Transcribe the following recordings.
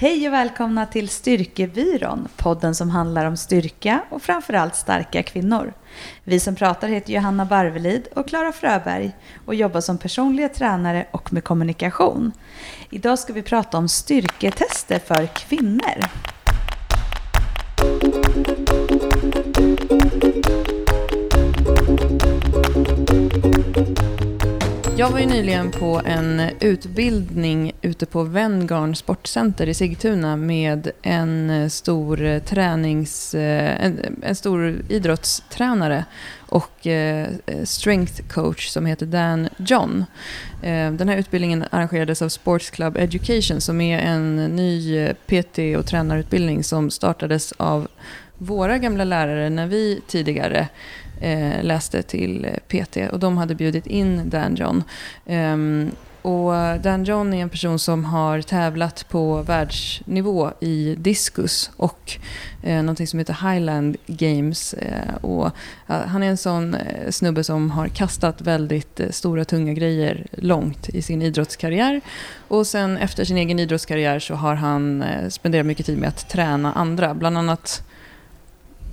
Hej och välkomna till Styrkebyrån, podden som handlar om styrka och framförallt starka kvinnor. Vi som pratar heter Johanna Barvelid och Klara Fröberg och jobbar som personliga tränare och med kommunikation. Idag ska vi prata om styrketester för kvinnor. Jag var ju nyligen på en utbildning ute på Venngarn Sportcenter i Sigtuna med en stor tränings... Eh, en, en stor idrottstränare och eh, strength coach som heter Dan John. Eh, den här utbildningen arrangerades av Sports Club Education som är en ny PT och tränarutbildning som startades av våra gamla lärare när vi tidigare eh, läste till eh, PT och de hade bjudit in Dan John. Um, och Dan John är en person som har tävlat på världsnivå i diskus och eh, någonting som heter Highland Games. Eh, och, eh, han är en sån eh, snubbe som har kastat väldigt eh, stora tunga grejer långt i sin idrottskarriär. Och sen efter sin egen idrottskarriär så har han eh, spenderat mycket tid med att träna andra. Bland annat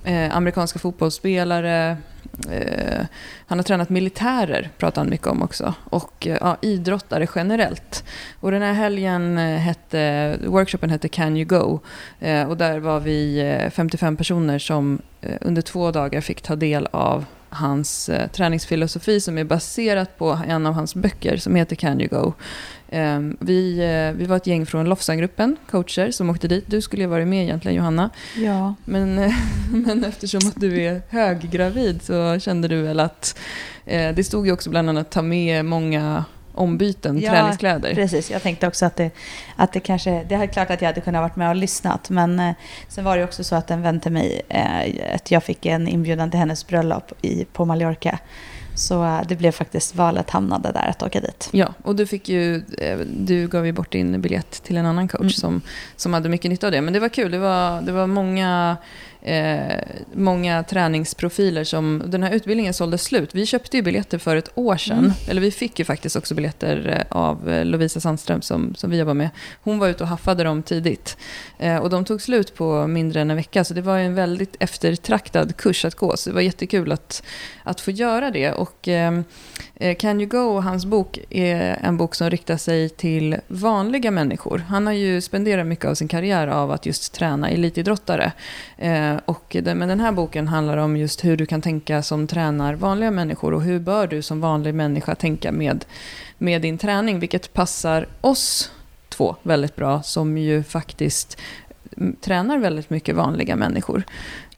eh, amerikanska fotbollsspelare. Eh, han har tränat militärer, pratar han mycket om också. Och eh, ja, idrottare generellt. Och den här helgen eh, hette, workshopen hette Can You Go? Eh, och där var vi eh, 55 personer som eh, under två dagar fick ta del av hans eh, träningsfilosofi som är baserat på en av hans böcker som heter Can You Go? Ehm, vi, eh, vi var ett gäng från Lofsangruppen, coacher, som åkte dit. Du skulle ju varit med egentligen, Johanna. Ja. Men, men eftersom att du är höggravid så kände du väl att eh, det stod ju också bland annat ta med många ombyten, ja, träningskläder. precis. Jag tänkte också att det, att det kanske... Det är klart att jag hade kunnat varit med och lyssnat, men eh, sen var det också så att en vän till mig, eh, att jag fick en inbjudan till hennes bröllop i, på Mallorca. Så eh, det blev faktiskt valet hamnade där att åka dit. Ja, och du, fick ju, eh, du gav ju bort din biljett till en annan coach mm. som, som hade mycket nytta av det. Men det var kul, det var, det var många eh, många träningsprofiler som... Den här utbildningen sålde slut. Vi köpte ju biljetter för ett år sedan. Mm. Eller vi fick ju faktiskt också biljetter eh, av eh, Lovisa Sandström som, som vi jobbar med. Hon var ute och haffade dem tidigt. Eh, och de tog slut på mindre än en vecka. Så det var en väldigt eftertraktad kurs att gå. Så det var jättekul att, att få göra det. Och eh, eh Can You Go, hans bok, är en bok som riktar sig till vanliga människor. Han har ju spenderat mycket av sin karriär av att just träna elitidrottare. Eh, Eh, och men den här boken handlar om just hur du kan tänka som tränar vanliga människor och hur bör du som vanlig människa tänka med, med din träning, vilket passar oss två väldigt bra som ju faktiskt tränar väldigt mycket vanliga människor.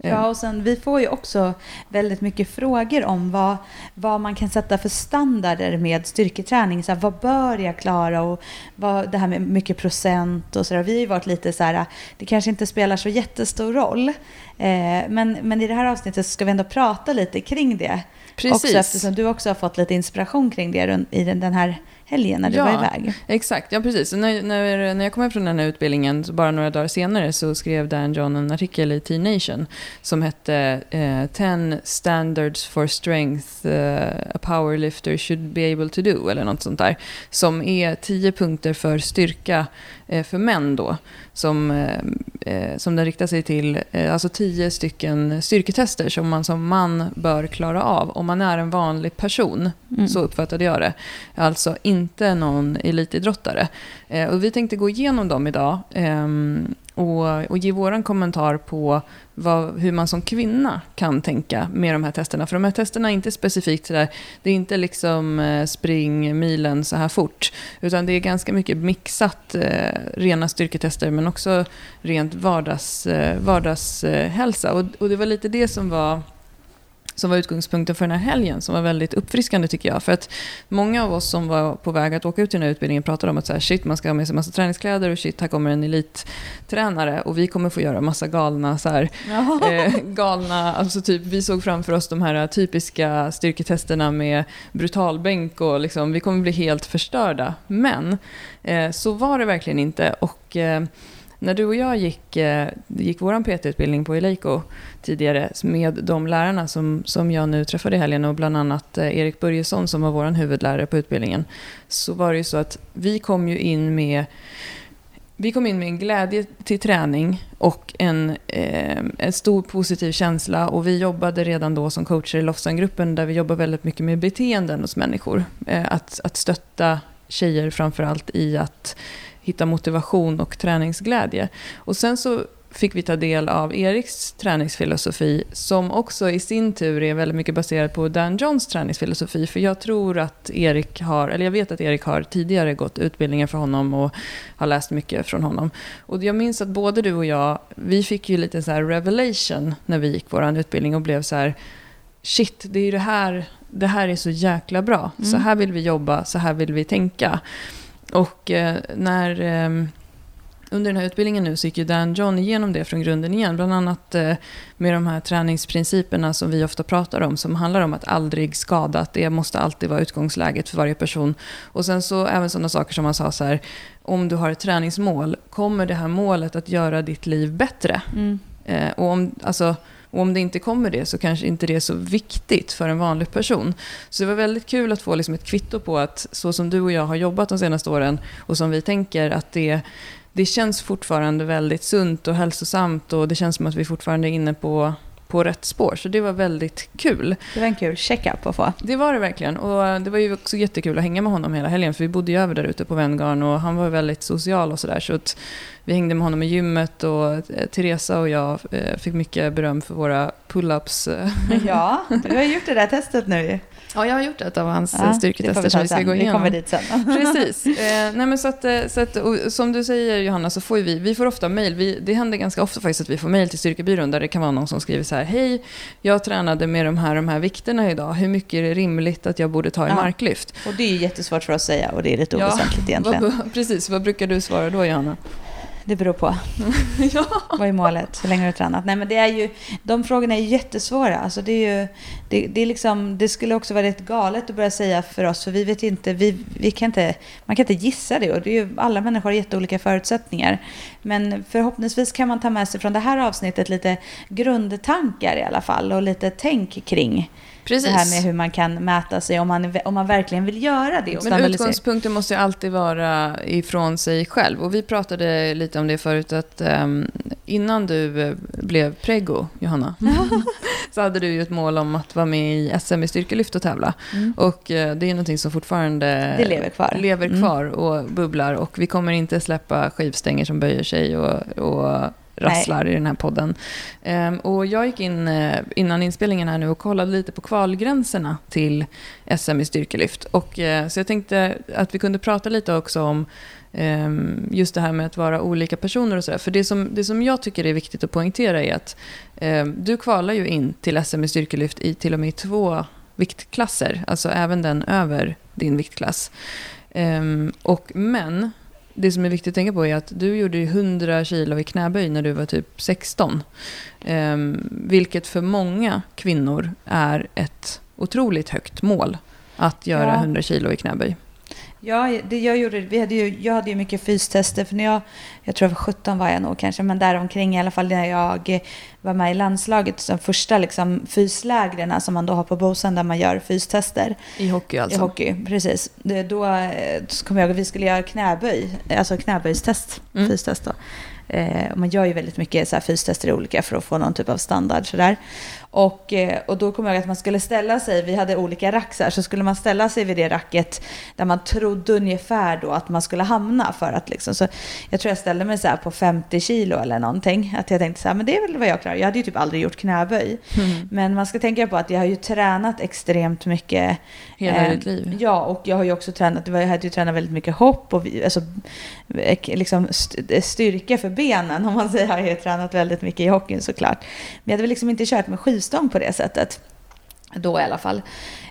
Ja, och sen vi får ju också väldigt mycket frågor om vad, vad man kan sätta för standarder med styrketräning. Så här, vad bör jag klara och vad, det här med mycket procent och sådär. Vi har ju varit lite så här, det kanske inte spelar så jättestor roll. Eh, men, men i det här avsnittet ska vi ändå prata lite kring det. Precis. Också eftersom du också har fått lite inspiration kring det i den här helgen när du ja, var iväg. Exakt, ja precis. När, när, när jag kom hem från den här utbildningen, bara några dagar senare, så skrev Dan John en artikel i T-Nation som hette eh, 10 standards for strength uh, a powerlifter should be able to do, eller något sånt där. Som är 10 punkter för styrka för män då, som, eh, eh som den riktar sig till, eh, alltså 10 stycken styrketester som man som man bör klara av om man är en vanlig person. Mm. Så uppfattade jag det. Alltså inte någon elitidrottare. Eh, och vi tänkte gå igenom dem idag ehm, och, och ge vår kommentar på vad, hur man som kvinna kan tänka med de här testerna. För de här testerna är inte specifikt sådär, det är inte liksom eh, spring milen så här fort. Utan det är ganska mycket mixat, eh, rena styrketester men också rent vardags, eh, vardagshälsa. Och, och det var lite det som var som var utgångspunkten för den här helgen, som var väldigt uppfriskande tycker jag. För att många av oss som var på väg att åka ut till den här utbildningen pratade om att så här, shit, man ska ha med sig massa träningskläder och shit, här kommer en elittränare och vi kommer få göra massa galna, så här, eh, galna, alltså typ, vi såg framför oss de här typiska styrketesterna med brutalbänk och liksom, vi kommer bli helt förstörda. Men eh, så var det verkligen inte. Och eh, när du och jag gick, eh, gick vår PT-utbildning på Eleiko tidigare med de lärarna som, som jag nu träffade i helgen och bland annat eh, Erik Börjesson som var vår huvudlärare på utbildningen, så var det ju så att vi kom ju in med vi kom in med en glädje till träning och en, eh, en stor positiv känsla. Och vi jobbade redan då som coacher i Lofsangruppen där vi jobbar väldigt mycket med beteenden hos människor. Eh, att, att stötta tjejer framförallt i att hitta motivation och träningsglädje. Och sen så fick vi ta del av Eriks träningsfilosofi som också i sin tur är väldigt mycket baserad på Dan Johns träningsfilosofi. För jag tror att Erik har, eller jag vet att Erik har tidigare gått utbildningar för honom och har läst mycket från honom. Och jag minns att både du och jag, vi fick ju lite så revelation när vi gick vår utbildning och blev så här shit, det är ju det här, det här är så jäkla bra. Mm. Så här vill vi jobba, så här vill vi tänka. Och eh, när... Eh, under den här utbildningen nu så gick ju Dan John igenom det från grunden igen. Bland annat eh, med de här träningsprinciperna som vi ofta pratar om. Som handlar om att aldrig skada. Att det måste alltid vara utgångsläget för varje person. Och sen så även sådana saker som man sa så här. Om du har ett träningsmål. Kommer det här målet att göra ditt liv bättre? Mm. Eh, och om, alltså, och om det inte kommer det så kanske inte det är så viktigt för en vanlig person. Så det var väldigt kul att få liksom ett kvitto på att så som du och jag har jobbat de senaste åren och som vi tänker att det det känns fortfarande väldigt sunt och hälsosamt och det känns som att vi fortfarande är inne på, på rätt spår. Så det var väldigt kul. Det var en kul check-up att få. Det var det verkligen. Och det var ju också jättekul att hänga med honom hela helgen. För vi bodde ju över där ute på Venngarn och han var väldigt social och sådär. Så att vi hängde med honom i gymmet och eh, Teresa och jag eh, fick mycket beröm för våra pull-ups. Ja, du har gjort det där testet nu Ja, jag har gjort ett av hans ja, styrketester som vi ska gå igenom. Vi kommer dit sen. Precis. Eh, nej, men så att, eh, så att, som du säger Johanna, så får vi, vi får ofta mejl. Det händer ganska ofta faktiskt att vi får mejl till styrkebyrån där det kan vara någon som skriver så här. Hej, jag tränade med de här, de här vikterna idag. Hur mycket är det rimligt att jag borde ta i ja. marklyft? Och det är jättesvårt för oss att säga och det är lite oväsentligt ja, egentligen. Vad, precis, vad brukar du svara då Johanna? Det beror på. ja. Vad är målet? Hur länge har du tränat? Nej, men det är ju, de frågorna är jättesvåra. Alltså det, är ju, det, det, är liksom, det skulle också vara rätt galet att börja säga för oss, för vi vet inte, vi, vi kan inte, man kan inte gissa det. Och det är ju, alla människor har jätteolika förutsättningar. Men förhoppningsvis kan man ta med sig från det här avsnittet lite grundtankar i alla fall och lite tänk kring Precis. Det här med hur man kan mäta sig om man, om man verkligen vill göra det. Men utgångspunkten måste ju alltid vara ifrån sig själv. Och vi pratade lite om det förut att um, innan du eh, blev prego, Johanna, så hade du ju ett mål om att vara med i SM i styrkelyft och tävla. Mm. Och uh, det är någonting som fortfarande det lever kvar, lever mm. kvar mm. och bubblar. Och vi kommer inte släppa skivstänger som böjer sig och, och rasslar Nej. i den här podden. Um, och jag gick in uh, innan inspelningen här nu och kollade lite på kvalgränserna till SM i styrkelyft. Och, uh, så jag tänkte att vi kunde prata lite också om um, just det här med att vara olika personer och sådär. För det som, det som jag tycker är viktigt att poängtera är att um, du kvalar ju in till SM i styrkelyft i till och med två viktklasser, alltså även den över din viktklass. Um, och, men det som är viktigt att tänka på är att du gjorde 100 kilo i knäböj när du var typ 16. Um, ehm, vilket för många kvinnor är ett otroligt högt mål. Att göra ja. 100 kilo i knäböj. Ja, det jag gjorde, vi hade ju, jag hade ju mycket fystester, för när jag, jag tror jag var 17 var jag nog kanske, men däromkring i alla fall när jag var med i landslaget, de första liksom fyslägren som man då har på Bosön där man gör fystester. I hockey alltså? I hockey, precis. Då, då kom jag ihåg att vi skulle göra knäböj, alltså knäböjstest, mm. fystest då. Eh, man gör ju väldigt mycket så här fystester olika för att få någon typ av standard. Så där. Och, eh, och då kom jag ihåg att man skulle ställa sig, vi hade olika raxar, så skulle man ställa sig vid det racket där man trodde ungefär då att man skulle hamna för att liksom, så jag tror jag ställde mig så här på 50 kilo eller någonting. Att jag tänkte så här, men det är väl vad jag klarar. Jag hade ju typ aldrig gjort knäböj. Mm. Men man ska tänka på att jag har ju tränat extremt mycket. Hela eh, ditt liv? Ja, och jag har ju också tränat, jag hade ju tränat väldigt mycket hopp och alltså, liksom styrka för benen om man säger. Jag har ju tränat väldigt mycket i hockeyn såklart. Men jag hade väl liksom inte kört med skivstång på det sättet. Då i alla fall.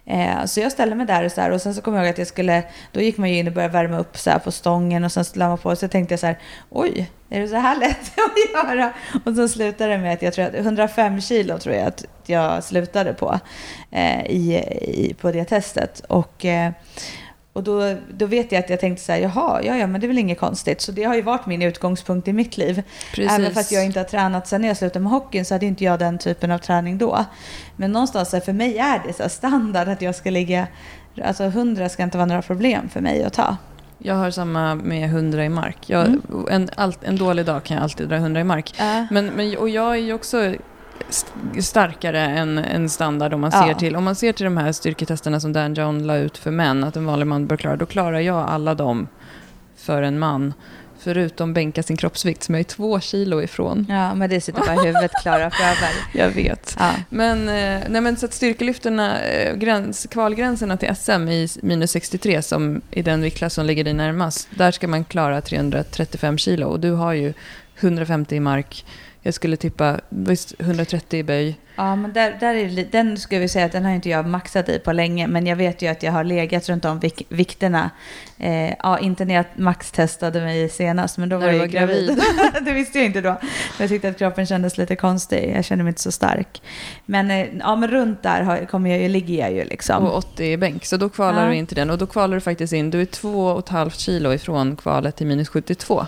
Eh, så jag ställde mig där och så här, och sen så kom jag ihåg att jag skulle, då gick man ju in och började värma upp så här på stången och sen la man på, så tänkte jag så här, oj, är det så här lätt att göra? Och så slutade det med att jag tror att 105 kilo tror jag att jag slutade på eh, i, i, på det testet. Och eh, och då, då vet jag att jag tänkte så här, jaha, ja, ja, men det är väl inget konstigt. Så det har ju varit min utgångspunkt i mitt liv. Precis. Även fast jag inte har tränat sen jag slutade med hockeyn så hade inte jag den typen av träning då. Men någonstans för mig är det så standard att jag ska ligga, alltså 100 ska inte vara några problem för mig att ta. jag har samma med 100 i mark. Jag, Mm. en, en dålig dag kan jag alltid dra 100 i mark. Ja. Men, men, och jag är ju också st- starkare än, än standard om man Ja. ser till om man ser till de här styrketesterna som Dan John la ut för män, att en vanlig man bör klara, då klarar jag alla dem för en man. Förutom bänka sin kroppsvikt som jag är två kilo ifrån. ja, men det sitter bara i huvudet, Klara Fröberg. Jag vet. Ja. Men, eh, nej men så att styrkelyfterna, eh, gräns, kvalgränserna till SM i minus 63 som i den viktklass som ligger dig närmast, där ska man klara 335 kilo och du har ju 150 i mark. Jag skulle tippa visst, 130 i böj. Ja, men där, där är den ska vi säga att den har inte jag maxat i på länge, men jag vet ju att jag har legat runt om vik, vikterna. Eh, ja, inte när jag maxtestade mig senast, men då När var jag var gravid. gravid. det visste jag inte då. Jag tyckte att kroppen kändes lite konstig, jag kände mig inte så stark. Men, eh, ja, men runt där har, kommer jag ju, ligger jag ju liksom. och 80 i bänk. Så då kvalar Ja. du in till den. Och då kvalar du faktiskt in, du är 2,5 kilo ifrån kvalet till minus 72.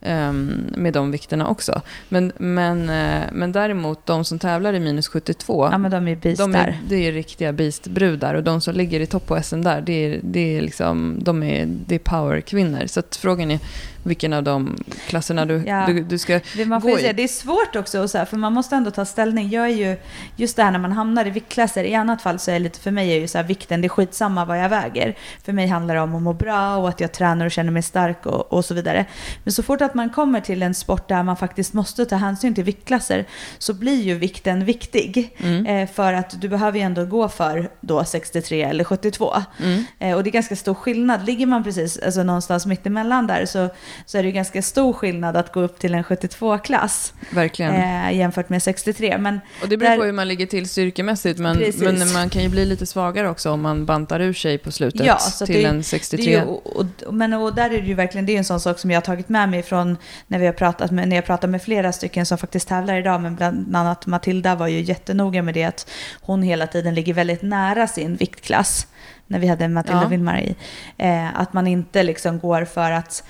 Ehm, med de vikterna också. Men, men, eh, men däremot de som tävlar i minus 72, ja, men de är de är, det är riktiga beastbrudar. Och de som ligger i topp på SM där, det är, det är, liksom, de är, det är powerkvinnor. Så frågan är vilken av de klasserna du, Ja. du, du ska Det, man får gå i. säga, det är svårt också, så här, för man måste ändå ta ställning. Jag är ju, just det här när man hamnar i viktklasser, i annat fall så är det lite, för mig är ju så här, vikten, det är skitsamma vad jag väger. För mig handlar det om att må bra och att jag tränar och känner mig stark och, och så vidare. Men så fort att man kommer till en sport där man faktiskt måste ta hänsyn till viktklasser så blir ju vikten viktig. Mm. Eh, för att du behöver ju ändå gå för då 63 eller 72. Mm. Eh, och det är ganska stor skillnad. Ligger man precis alltså någonstans mittemellan där så, så är det ju ganska stor skillnad att gå upp till en 72-klass Verkligen. eh, jämfört med 63. Men Och det beror där- på hur man ligger till styrkemässigt, men, Precis. men man kan ju bli lite svagare också om man bantar ur sig på slutet Ja, så till det- en det 63. är ju, och, och, men och där är det ju verkligen, det är en sån sak som jag har tagit med mig från när vi har pratat med, när jag pratat med flera stycken som faktiskt tävlar idag, men bland annat Matilda var ju jättenoga med det att hon hela tiden ligger väldigt nära sin viktklass. När vi hade Matilda Ja. Vilmar i. Eh, att man inte liksom går för att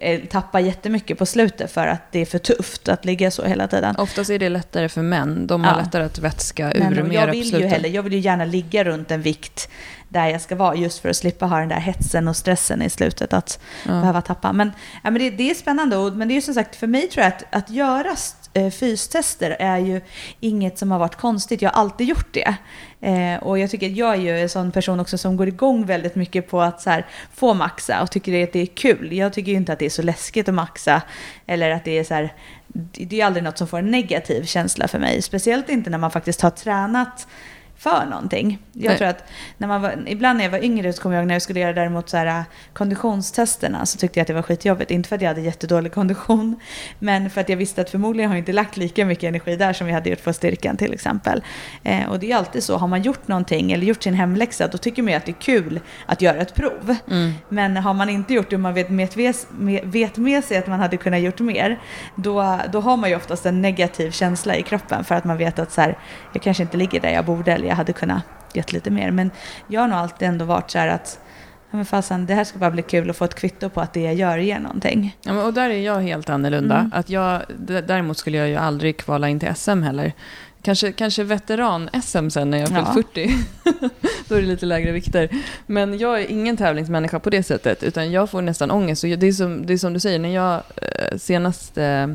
eh, tappa jättemycket på slutet för att det är för tufft att ligga så hela tiden. Oftast är det lättare för män. De har Ja. lättare att vätska Men ur och mera jag på ju slutet. heller, jag vill ju gärna ligga runt en vikt där jag ska vara just för att slippa ha den där hetsen och stressen i slutet att Ja. behöva tappa. Men, ja, men det, det är spännande och, men det är ju som sagt för mig tror jag att, att göra st- Eh, fystester är ju inget som har varit konstigt. Jag har alltid gjort det. Eh, och jag tycker att jag är ju en sån person också som går igång väldigt mycket på att så här, få maxa och tycker att det är kul. Jag tycker ju inte att det är så läskigt att maxa eller att det är så här, det är aldrig något som får en negativ känsla för mig. Speciellt inte när man faktiskt har tränat för någonting. Jag Nej. tror att när man var, ibland när jag var yngre så kommer jag ihåg när jag skulle göra däremot så här äh, konditionstesterna så tyckte jag att det var skitjobbigt. Inte för att jag hade jättedålig kondition men för att jag visste att förmodligen har jag inte lagt lika mycket energi där som jag hade gjort på styrkan till exempel. Eh, och det är alltid så, har man gjort någonting eller gjort sin hemläxa då tycker man ju att det är kul att göra ett prov. Mm. Men har man inte gjort det och man vet med, med, vet med sig att man hade kunnat gjort mer, då, då har man ju oftast en negativ känsla i kroppen för att man vet att så här, jag kanske inte ligger där jag borde eller jag hade kunnat gett lite mer. Men jag har nog alltid ändå varit så här att ja, men fasen, det här ska bara bli kul att få ett kvitto på att det jag gör ger någonting. Ja, men, och där är jag helt annorlunda. Mm. Att jag, däremot skulle jag ju aldrig kvala in till SM heller. Kanske, kanske veteran-SM sen när jag har Ja. fyllt 40. Då är det lite lägre vikter. Men jag är ingen tävlingsmänniska på det sättet. Utan jag får nästan ångest. Och det, är som, det är som du säger, när jag eh, senast eh,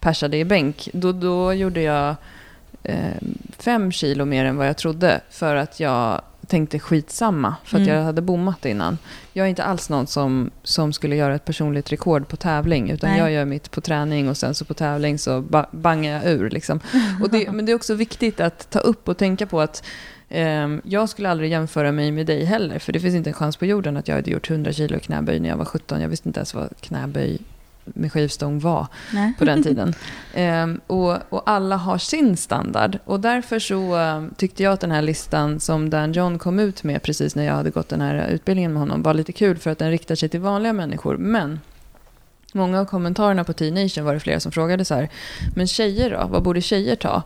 persade i bänk, då, då gjorde jag fem kilo mer än vad jag trodde. För att jag tänkte skitsamma, för att Mm. jag hade bommat innan. Jag är inte alls någon som, som skulle göra ett personligt rekord på tävling, utan Nej. jag gör mitt på träning och sen så på tävling så ba- bangar jag ur. Liksom. Och det, men det är också viktigt att ta upp och tänka på att ehm, jag skulle aldrig jämföra mig med dig heller, för det finns inte en chans på jorden att jag hade gjort 100 kilo knäböj när jag var 17. Jag visste inte ens vad knäböj med skivstång var Nej. på den tiden. Ehm, och, och alla har sin standard. Och därför så ehm, tyckte jag att den här listan som Dan John kom ut med precis när jag hade gått den här utbildningen med honom var lite kul för att den riktar sig till vanliga människor. Men många av kommentarerna på T-Nation var det flera som frågade så här, men tjejer då? Vad borde tjejer ta?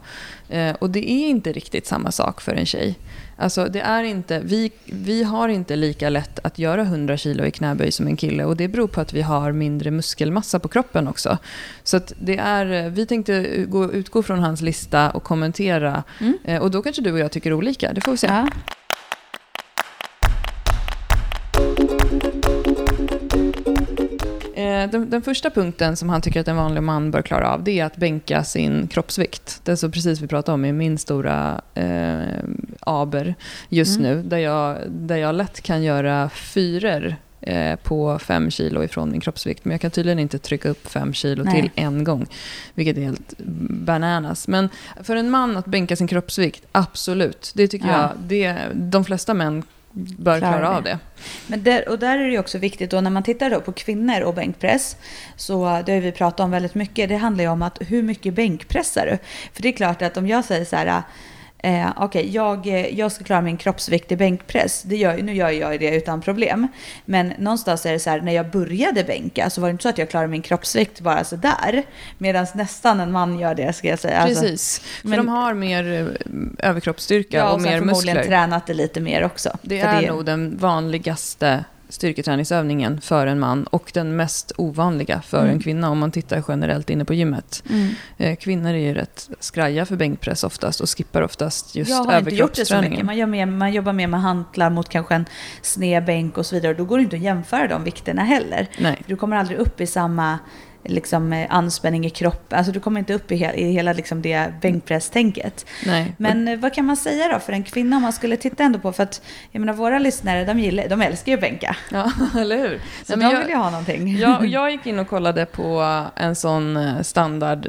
Eh, och det är inte riktigt samma sak för en tjej. Alltså det är inte, vi, vi har inte lika lätt att göra 100 kilo i knäböj som en kille och det beror på att vi har mindre muskelmassa på kroppen också. Så det är, vi tänkte gå, utgå från hans lista och kommentera Mm. eh, och då kanske du och jag tycker olika, det får vi se. Ja. Den, den, första punkten som han tycker att en vanlig man bör klara av, det är att bänka sin kroppsvikt. Det är så precis vi pratade om i min stora eh, aber just mm. nu, där jag, där jag lätt kan göra fyror eh, på fem kilo ifrån min kroppsvikt. Men jag kan tydligen inte trycka upp fem kilo Nej. till en gång, vilket är helt bananas. Men för en man att bänka sin kroppsvikt, absolut. Det tycker ja. jag, det, de flesta män bör klara, klara av det. Men där, och där är det också viktigt då när man tittar på kvinnor och bänkpress. Så det har vi pratat om väldigt mycket. Det handlar ju om att hur mycket bänkpressar du? För det är klart att om jag säger så här Eh, Okej, okay, jag, eh, jag ska klara min kroppsvikt i bänkpress. Det gör, nu gör jag det utan problem. Men någonstans är det så här, när jag började bänka så var det inte så att jag klarade min kroppsvikt bara så där. Medan nästan en man gör det, ska jag säga. Alltså, Precis, alltså, för men, de har mer eh, överkroppsstyrka ja, och, och mer muskler. Ja, och förmodligen tränat det lite mer också. Det är det... nog den vanligaste styrketräningsövningen för en man och den mest ovanliga för mm. en kvinna om man tittar generellt inne på gymmet. Mm. Eh, kvinnor är ju rätt skraja för bänkpress oftast och skippar oftast just överkroppsträningen. Jag har inte gjort det så mycket. Man, gör mer, man jobbar mer med hantlar mot kanske en sned bänk och så vidare. Då går det inte att jämföra de vikterna heller. Nej. Du kommer aldrig upp i samma liksom, eh, anspänning i kroppen. Alltså du kommer inte upp i, he i hela liksom, det bänkpresstänket. Nej. Men eh, vad kan man säga då för en kvinna om man skulle titta ändå på, för att jag menar våra lyssnare de, gillar, de älskar ju att bänka. Ja, eller hur? Så Nej, de jag, vill ju ha någonting. Jag, jag gick in och kollade på en sån eh, standard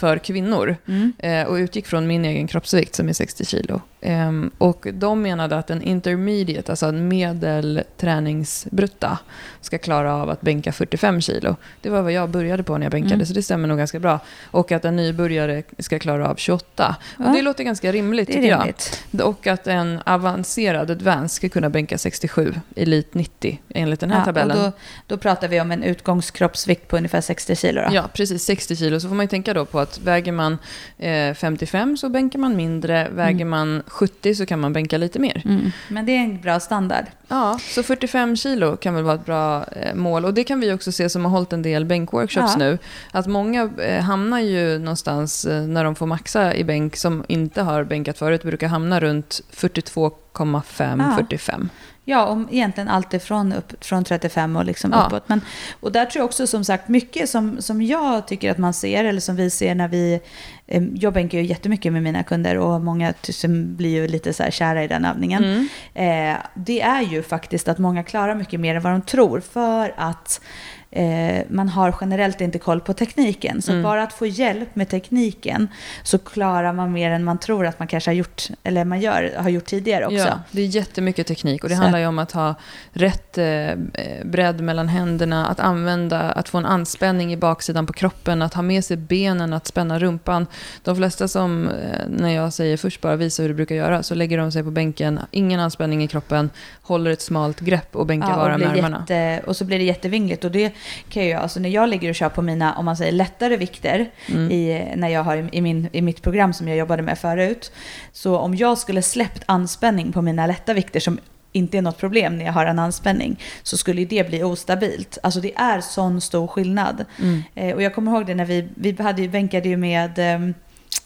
för kvinnor mm. eh, och utgick från min egen kroppsvikt som är 60 kilo. Eh, och de menade att en intermediate, alltså en medelträningsbrutta, ska klara av att bänka 45 kilo. Det var vad jag började på när jag bänkade, mm. så det stämmer nog ganska bra. Och att en nybörjare ska klara av 28. Ja. Och det låter ganska rimligt, det tycker rimligt. jag. Och att en avancerad advance ska kunna bänka 67, elit 90, enligt den här ja, tabellen. Och då, då pratar vi om en utgångskroppsvikt på ungefär 60 kilo. Då. Ja, precis. 60 kilo. Så får man ju tänka då på att väger man eh, 55 så bänkar man mindre, väger mm. man 70 så kan man bänka lite mer. Mm. Men det är en bra standard. Ja, så 45 kilo kan väl vara ett bra eh, mål. Och det kan vi också se som har hållit en del bänkworkshops ja. nu. Att många eh, hamnar ju någonstans eh, när de får maxa i bänk som inte har bänkat förut, brukar hamna runt 42,5-45. Ja, om egentligen allt ifrån upp, från 35 och liksom ja. uppåt. Men, och där tror jag också som sagt mycket som, som jag tycker att man ser, eller som vi ser när vi... Eh, jag bänkar ju jättemycket med mina kunder och många blir ju lite så här kära i den övningen. Mm. Eh, det är ju faktiskt att många klarar mycket mer än vad de tror. För att eh, man har generellt inte koll på tekniken. Så mm. bara att få hjälp med tekniken så klarar man mer än man tror att man kanske har gjort, eller man gör, har gjort tidigare också. Ja, det är jättemycket teknik och det så. handlar ju om att ha rätt eh, bredd mellan händerna, att använda, att få en anspänning i baksidan på kroppen, att ha med sig benen, att spänna rumpan. De flesta som, eh, när jag säger först bara visa hur du brukar göra, så lägger de sig på bänken, ingen anspänning i kroppen, håller ett smalt grepp och bänkar ja, bara med armarna. Jätte, och så blir det jättevingligt och det kan jag, alltså när jag ligger och kör på mina, om man säger lättare vikter, mm. i, när jag har i, min, i mitt program som jag jobbade med förut, så om jag skulle släppt anspänning på mina lätta vikter som inte är något problem när jag har en anspänning, så skulle det bli ostabilt. Alltså det är sån stor skillnad. Mm. Eh, och jag kommer ihåg det när vi, vi hade, bänkade ju med eh,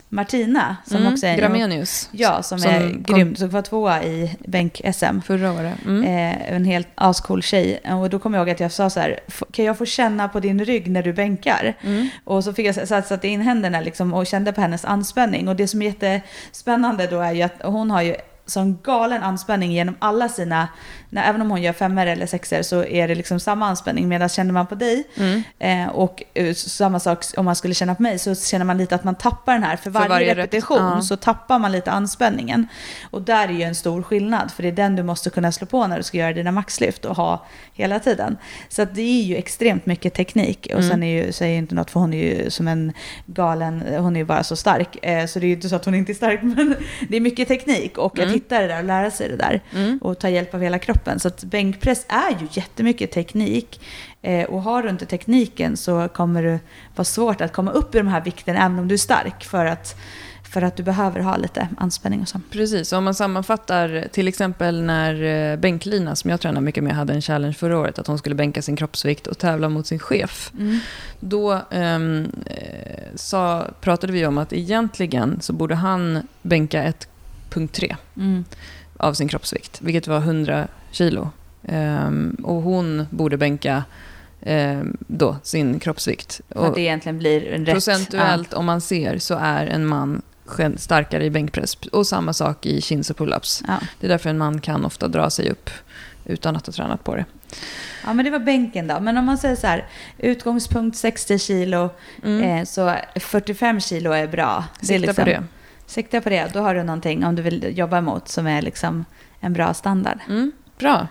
Martina, som mm, också är Gramenius. Ja, som, som är grym. Som var tvåa i bänk-SM. Förra året. Mm. Eh, en helt ascool tjej. Och då kommer jag ihåg att jag sa så här, kan jag få känna på din rygg när du bänkar? Mm. Och så fick jag satt in händerna liksom och kände på hennes anspänning. Och det som är jättespännande då är ju att hon har ju sån galen anspänning genom alla sina när, även om hon gör femmor eller sexor så är det liksom samma anspänning. Medan känner man på dig mm. eh, och uh, samma sak om man skulle känna på mig så känner man lite att man tappar den här. För, för varje, varje, repetition rep så tappar man lite anspänningen. Och där är ju en stor skillnad. För det är den du måste kunna slå på när du ska göra dina maxlyft och ha hela tiden. Så det är ju extremt mycket teknik. Och mm. sen är ju, säger inte något för hon är ju som en galen, hon är ju bara så stark. Eh, så det är ju inte så att hon inte är stark men det är mycket teknik. Och mm. Att hitta det där och lära sig det där. Mm. Och ta hjälp av hela kroppen. Så att bänkpress är ju jättemycket teknik. Eh, och har du inte tekniken så kommer det vara svårt att komma upp i de här vikterna även om du är stark. För att, för att du behöver ha lite anspänning och så. Precis, om man sammanfattar till exempel när eh, Bänklina, som jag tränar mycket med, hade en challenge förra året, att hon skulle bänka sin kroppsvikt och tävla mot sin chef. Mm. Då um, sa, pratade vi om att egentligen så borde han bänka ett punkt 3 mm. av sin kroppsvikt, vilket var 100 kilo. Um, och hon borde bänka eh, då, sin kroppsvikt. För att det egentligen blir en rätt... procentuellt, om man ser, så är en man starkare i bänkpress. Och samma sak i chins och pull-ups. Ja. Det är därför en man kan ofta dra sig upp utan att ha tränat på det. ja, men det var bänken då. Men om man säger så här, utgångspunkt 60 kilo, Mm. eh, så 45 kilo är bra. Det är Sikta liksom, på det. Sikta på det, då har du någonting om du vill jobba emot som är liksom en bra standard. Mm, bra.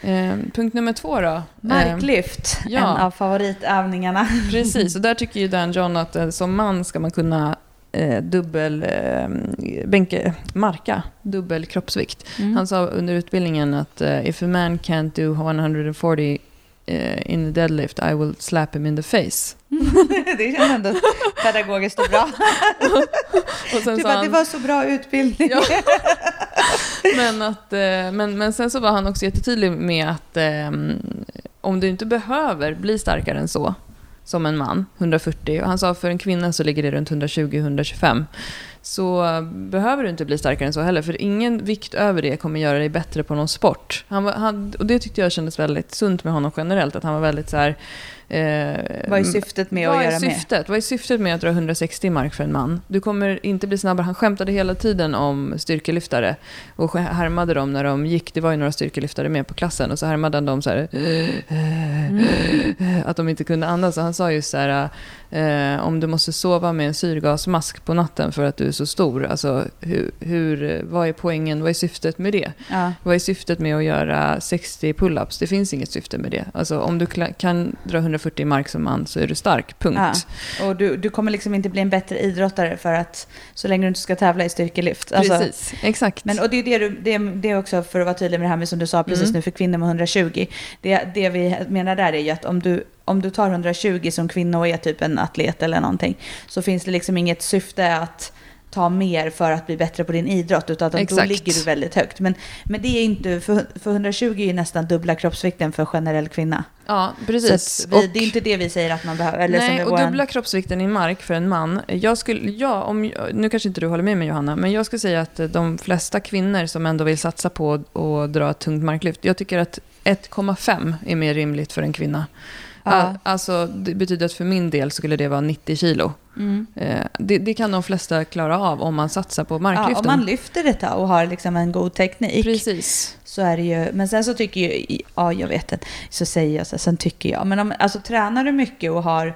Eh, punkt nummer två då. Eh, Marklyft, ja. en av favoritövningarna. Precis, och där tycker ju Dan John att eh, som man ska man kunna eh, dubbel eh, bänke, marka dubbel kroppsvikt. Mm. Han sa under utbildningen att eh, if a man can't do 140 eh, in the deadlift I will slap him in the face. det känns ändå pedagogiskt och bra. Och sen sa bara, han, det var så bra utbildning. Ja. men, att, eh, men, men sen så var han också jättetydlig med att eh, om du inte behöver bli starkare än så, som en man, 140, och han sa för en kvinna så ligger det runt 120-125, så eh, behöver du inte bli starkare än så heller, för ingen vikt över det kommer göra dig bättre på någon sport. Han var, han, och det tyckte jag kändes väldigt sunt med honom generellt, att han var väldigt så här... Eh, Vad är syftet med att göra syftet? Vad är syftet med att dra 160 mark för en man? Du kommer inte bli snabbare. Han skämtade hela tiden om styrkelyftare och härmade dem när de gick. Det var ju några styrkelyftare med på klassen och så härmade han dem så här, att de inte kunde andas. Och han sa ju så här, eh, om du måste sova med en syrgasmask på natten för att du är så stor, alltså hur, hur, vad är poängen, vad är syftet med det? Ja. Vad är syftet med att göra 60 pull-ups? Det finns inget syfte med det. Alltså om du kan dra 140 mark som man så är du stark, punkt. Ja. Och du, du kommer liksom inte bli en bättre idrottare för att så länge du inte ska tävla i styrkelyft. Alltså, Precis, exakt. Men, och det är, det, du, det, det är också för att vara tydlig med det här med som du sa precis Mm. nu för kvinnor med 120. Det, det vi menar där är ju att om du, om du tar 120 som kvinna och är typ en atlet eller någonting så finns det liksom inget syfte att ta mer för att bli bättre på din idrott utan att då ligger du väldigt högt. Men, men det är inte, för, för 120 är ju nästan dubbla kroppsvikten för generell kvinna. ja, precis. vi, Och- det är inte det vi säger att man behöver. Eller Nej, och våran- dubbla kroppsvikten i mark för en man. Jag skulle, ja, om, nu kanske inte du håller med mig Johanna, men jag skulle säga att de flesta kvinnor som ändå vill satsa på att dra ett tungt marklyft, jag tycker att 1,5 är mer rimligt för en kvinna. Ja. Al- Alltså, det betyder att för min del skulle det vara 90 kilo. Mm. Eh, det, det kan de flesta klara av om man satsar på Ja, marklyften. om man lyfter detta och har liksom en god teknik Precis. så är det ju, men sen så tycker ju, ja jag vet inte, så säger jag så, sen tycker jag, men om, alltså tränar du mycket och har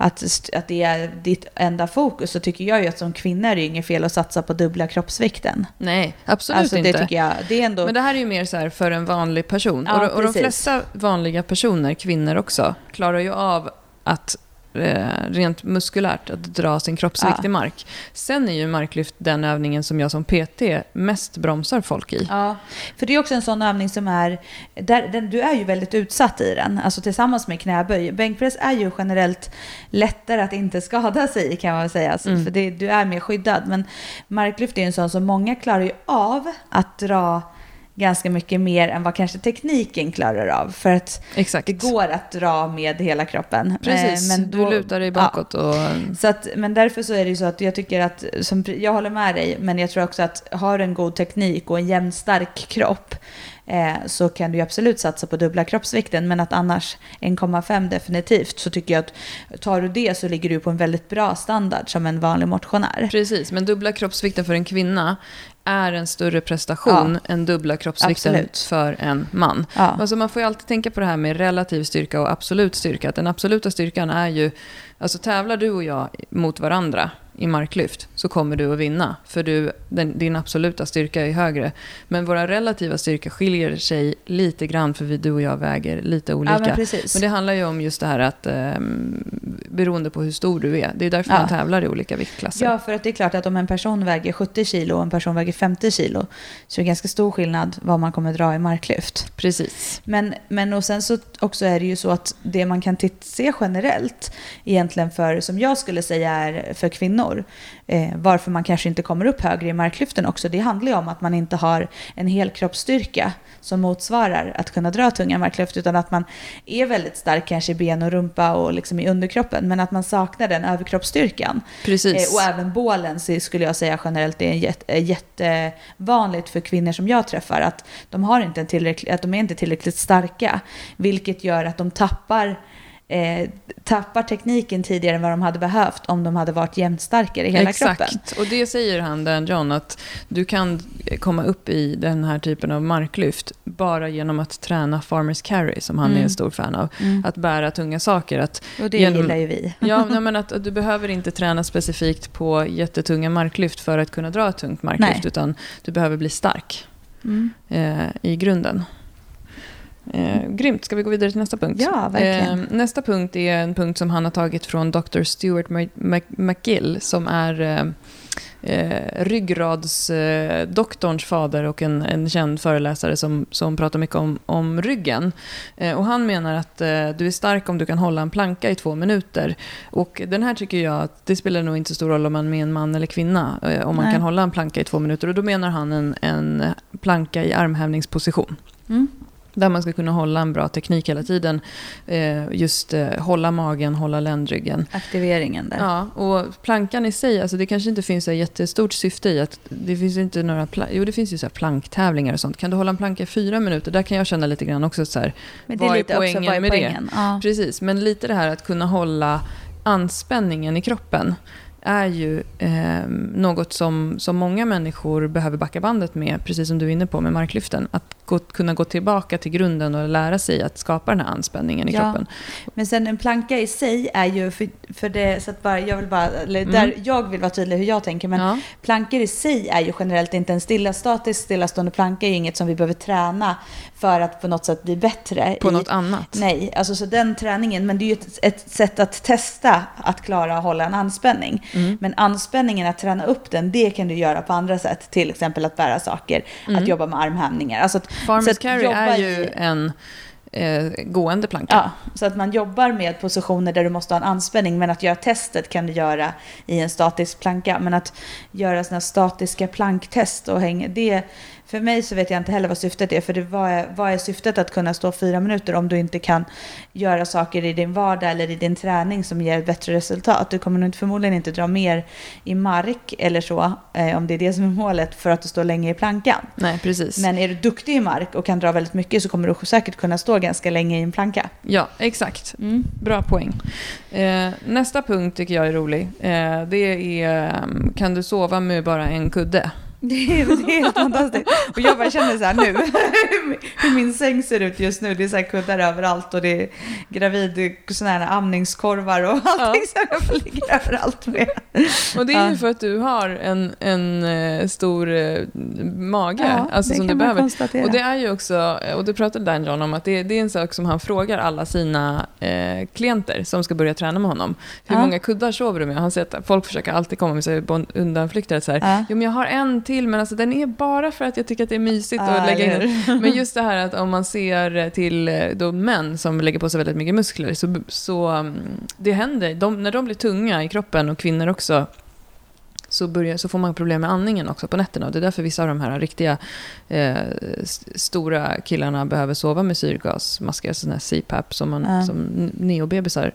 att, att det är ditt enda fokus så tycker jag ju att som kvinna är det inget fel att satsa på dubbla kroppsvikten. Nej, absolut alltså det inte. tycker jag, det är ändå, Men det här är ju mer så här för en vanlig person. Ja, och, de- och de flesta vanliga personer, kvinnor också, klarar ju av att rent muskulärt att dra sin kroppsvikt Ja. i mark. Sen är ju marklyft den övningen som jag som PT mest bromsar folk i. Ja, för det är också en sån övning som är, där, den, du är ju väldigt utsatt i den, alltså tillsammans med knäböj. Bänkpress är ju generellt lättare att inte skada sig i kan man säga, alltså, Mm. för det, du är mer skyddad. Men marklyft är ju en sån som många klarar ju av att dra ganska mycket mer än vad kanske tekniken klarar av. För att Exakt. det går att dra med hela kroppen. Precis, Eh, men du då- lutar dig bakåt och... så att, men därför så är det ju så att jag tycker att, som, jag håller med dig, men jag tror också att har du en god teknik och en jämn stark kropp eh, så kan du ju absolut satsa på dubbla kroppsvikten. Men att annars 1,5 definitivt så tycker jag att tar du det så ligger du på en väldigt bra standard som en vanlig motionär. Precis, men dubbla kroppsvikten för en kvinna är en större prestation än dubbla kroppsvikten Absolut. för en man. Ja. Alltså man får ju alltid tänka på det här med relativ styrka och absolut styrka. Att den absoluta styrkan är ju, alltså tävlar du och jag mot varandra i marklyft så kommer du att vinna. För du, den, din absoluta styrka är högre. Men våra relativa styrka skiljer sig lite grann för vi, du och jag väger lite olika. ja, men precis. Men det handlar ju om just det här att ehm, beroende på hur stor du är. Det är därför Ja. man tävlar i olika viktklasser. Ja, för att det är klart att om en person väger 70 kilo och en person väger 50 kilo så är det ganska stor skillnad vad man kommer dra i marklyft. Precis. Men, men och sen så också är det ju så att det man kan se generellt egentligen för, som jag skulle säga är för kvinnor, kvinnor. Eh, varför man kanske inte kommer upp högre i marklyften också. Det handlar ju om att man inte har en helkroppsstyrka som motsvarar att kunna dra tunga marklyft utan att man är väldigt stark kanske i ben och rumpa och liksom i underkroppen men att man saknar den överkroppsstyrkan. Precis. Eh, och även bålen så skulle jag säga generellt är jätte, jättevanligt för kvinnor som jag träffar att de, har inte en tillräcklig, att de är inte tillräckligt starka vilket gör att de tappar eh, tappar tekniken tidigare än vad de hade behövt om de hade varit jämnstarkare i hela Exakt. kroppen. och det säger han, Dan John, att du kan komma upp i den här typen av marklyft bara genom att träna farmers carry, som han Mm. är en stor fan av. Mm. Att bära tunga saker. Att, Och det genom- gillar ju vi. ja, men att, att du behöver inte träna specifikt på jättetunga marklyft för att kunna dra ett tungt marklyft, Nej. utan du behöver bli stark Mm. eh, i grunden. Eh, grymt, ska vi gå vidare till nästa punkt? Ja, verkligen. Eh, nästa punkt är en punkt som han har tagit från Dr. Stuart Mc- Mc- McGill som är eh, eh, ryggradsdoktorns fader och en, en känd föreläsare som, som pratar mycket om, om ryggen. Eh, och han menar att eh, du är stark om du kan hålla en planka i två minuter. Och den här tycker jag att det spelar nog inte så stor roll om man är en man eller kvinna, eh, om man Nej. kan hålla en planka i två minuter. Och då menar han en, en planka i armhävningsposition. Mm. Där man ska kunna hålla en bra teknik hela tiden. Eh, just eh, hålla magen, hålla ländryggen. Aktiveringen där. Ja, och plankan i sig, alltså det kanske inte finns ett jättestort syfte i att det finns inte några, jo det finns ju så här planktävlingar och sånt. Kan du hålla en planka i fyra minuter? Där kan jag känna lite grann också så här, Men det är vad är lite också, poängen vad är med det? poängen? Ja. precis, men lite det här att kunna hålla anspänningen i kroppen är ju eh, något som, som många människor behöver backa bandet med, precis som du är inne på med marklyften. Att gå, kunna gå tillbaka till grunden och lära sig att skapa den här anspänningen i Ja. kroppen. Men sen en planka i sig är ju för, för det, så att bara, jag vill bara, eller Mm. där jag vill vara tydlig hur jag tänker, men ja, plankor i sig är ju generellt inte en stilla, statisk stillastående planka är ju inget som vi behöver träna för att på något sätt bli bättre. på i, något annat. Nej, alltså så den träningen, men det är ju ett, ett sätt att testa att klara att hålla en anspänning. Mm. Men anspänningen, att träna upp den, det kan du göra på andra sätt. Till exempel att bära saker, Mm. att jobba med armhävningar. Alltså att, Farmers att carry är ju i- en eh, gående planka. Ja, så att man jobbar med positioner där du måste ha en anspänning, men att göra testet kan du göra i en statisk planka. Men att göra sådana statiska planktest och hänga, det, för mig så vet jag inte heller vad syftet är, för det, vad, är, vad är syftet att kunna stå fyra minuter om du inte kan göra saker i din vardag eller i din träning som ger ett bättre resultat? Du kommer nog förmodligen inte dra mer i mark eller så, eh, om det är det som är målet, för att du står länge i plankan. Nej, precis. Men är du duktig i mark och kan dra väldigt mycket så kommer du säkert kunna stå ganska länge i en planka. Ja, exakt. Mm. Bra poäng. Eh, nästa punkt tycker jag är rolig. Eh, det är, um, kan du sova med bara en kudde? Det är, det är helt fantastiskt. Och jag bara känner så här nu, hur min säng ser ut just nu. Det är så här kuddar överallt och det är gravid, såna här amningskorvar och allting som jag får ligga överallt med. Och det är ju Ja. för att du har en, en eh, stor eh, mage Ja, alltså, det som kan du behöver. konstatera. Och det är ju också, och det pratade Dan John om, att det, det är en sak som han frågar alla sina eh, klienter som ska börja träna med honom. Hur Ja. många kuddar sover du med? Han säger att folk försöker alltid komma med undanflykter. Så här, Ja. Jo, men jag har en till, men alltså, den är bara för att jag tycker att det är mysigt Ja, att lägga in den. Men just det här att om man ser till eh, då män som lägger på sig väldigt mycket muskler, så, så mm, det händer, de, när de blir tunga i kroppen och kvinnor också, så, börjar, så får man problem med andningen också på nätterna. Och det är därför vissa av de här riktiga eh, stora killarna behöver sova med syrgasmasker, sådana här CPAP som, man, Ja. som neobebisar